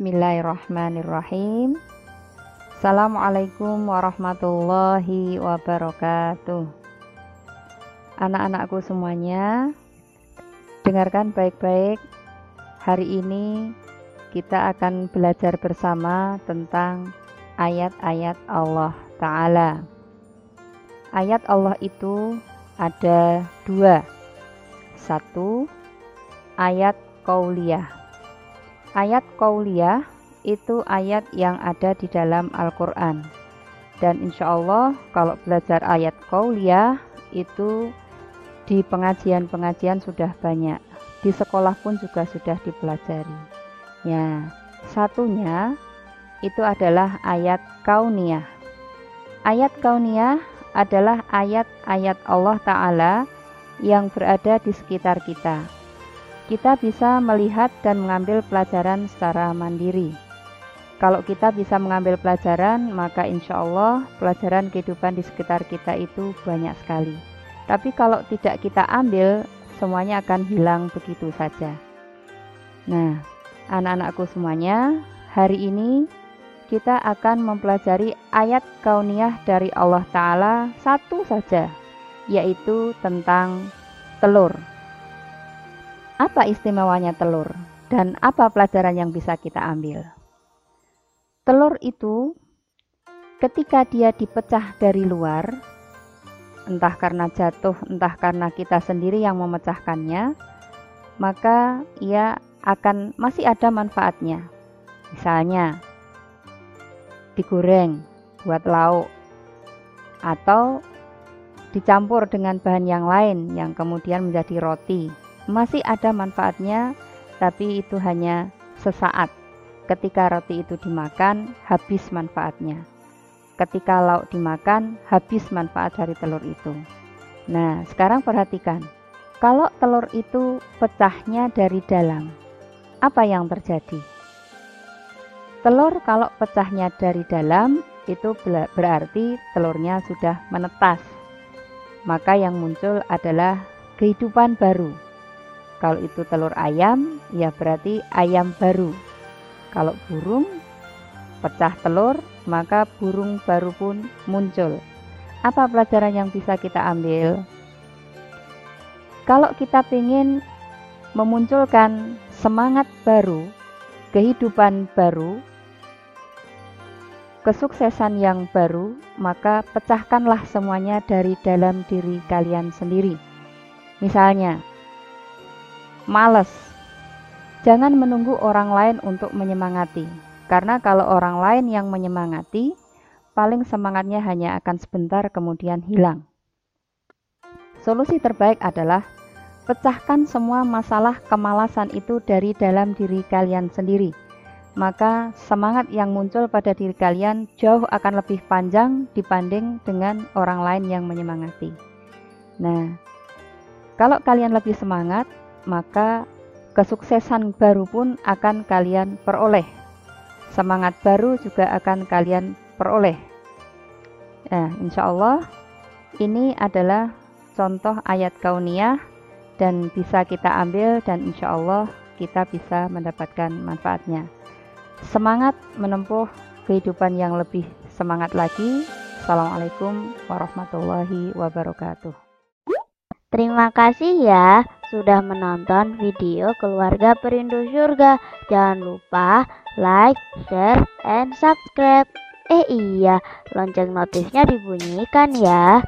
Bismillahirrahmanirrahim. Assalamualaikum warahmatullahi wabarakatuh. Anak-anakku semuanya, dengarkan baik-baik. Hari ini kita akan belajar bersama tentang ayat-ayat Allah Ta'ala. Ayat Allah itu ada dua. Satu, ayat kauliyah Ayat kauliyah itu ayat yang ada di dalam Al-Quran. Dan insya Allah kalau belajar ayat kauliyah itu di pengajian-pengajian sudah banyak. Di sekolah pun juga sudah dipelajari. Ya, satunya itu adalah ayat kauniyah. Ayat kauniyah adalah ayat-ayat Allah Ta'ala yang berada di sekitar kita kita bisa melihat dan mengambil pelajaran secara mandiri. Kalau kita bisa mengambil pelajaran, maka insya Allah pelajaran kehidupan di sekitar kita itu banyak sekali. Tapi kalau tidak kita ambil, semuanya akan hilang begitu saja. Nah, anak-anakku semuanya, hari ini kita akan mempelajari ayat kauniyah dari Allah Ta'ala satu saja, yaitu tentang telur. Apa istimewanya telur dan apa pelajaran yang bisa kita ambil? Telur itu ketika dia dipecah dari luar, entah karena jatuh, entah karena kita sendiri yang memecahkannya, maka ia akan masih ada manfaatnya. Misalnya, digoreng buat lauk atau dicampur dengan bahan yang lain yang kemudian menjadi roti masih ada manfaatnya, tapi itu hanya sesaat. Ketika roti itu dimakan, habis manfaatnya. Ketika lauk dimakan, habis manfaat dari telur itu. Nah, sekarang perhatikan. Kalau telur itu pecahnya dari dalam, apa yang terjadi? Telur kalau pecahnya dari dalam, itu berarti telurnya sudah menetas. Maka yang muncul adalah kehidupan baru, kalau itu telur ayam, ya berarti ayam baru. Kalau burung pecah telur, maka burung baru pun muncul. Apa pelajaran yang bisa kita ambil? Kalau kita ingin memunculkan semangat baru, kehidupan baru, kesuksesan yang baru, maka pecahkanlah semuanya dari dalam diri kalian sendiri. Misalnya, Males. Jangan menunggu orang lain untuk menyemangati, karena kalau orang lain yang menyemangati, paling semangatnya hanya akan sebentar kemudian hilang. Solusi terbaik adalah pecahkan semua masalah kemalasan itu dari dalam diri kalian sendiri. Maka semangat yang muncul pada diri kalian jauh akan lebih panjang dibanding dengan orang lain yang menyemangati. Nah, kalau kalian lebih semangat, maka kesuksesan baru pun akan kalian peroleh. Semangat baru juga akan kalian peroleh. Nah, insya Allah ini adalah contoh ayat kauniyah dan bisa kita ambil dan insya Allah kita bisa mendapatkan manfaatnya. Semangat menempuh kehidupan yang lebih semangat lagi. Assalamualaikum warahmatullahi wabarakatuh. Terima kasih ya sudah menonton video keluarga perindu surga. Jangan lupa like, share, and subscribe. Eh iya, lonceng notifnya dibunyikan ya.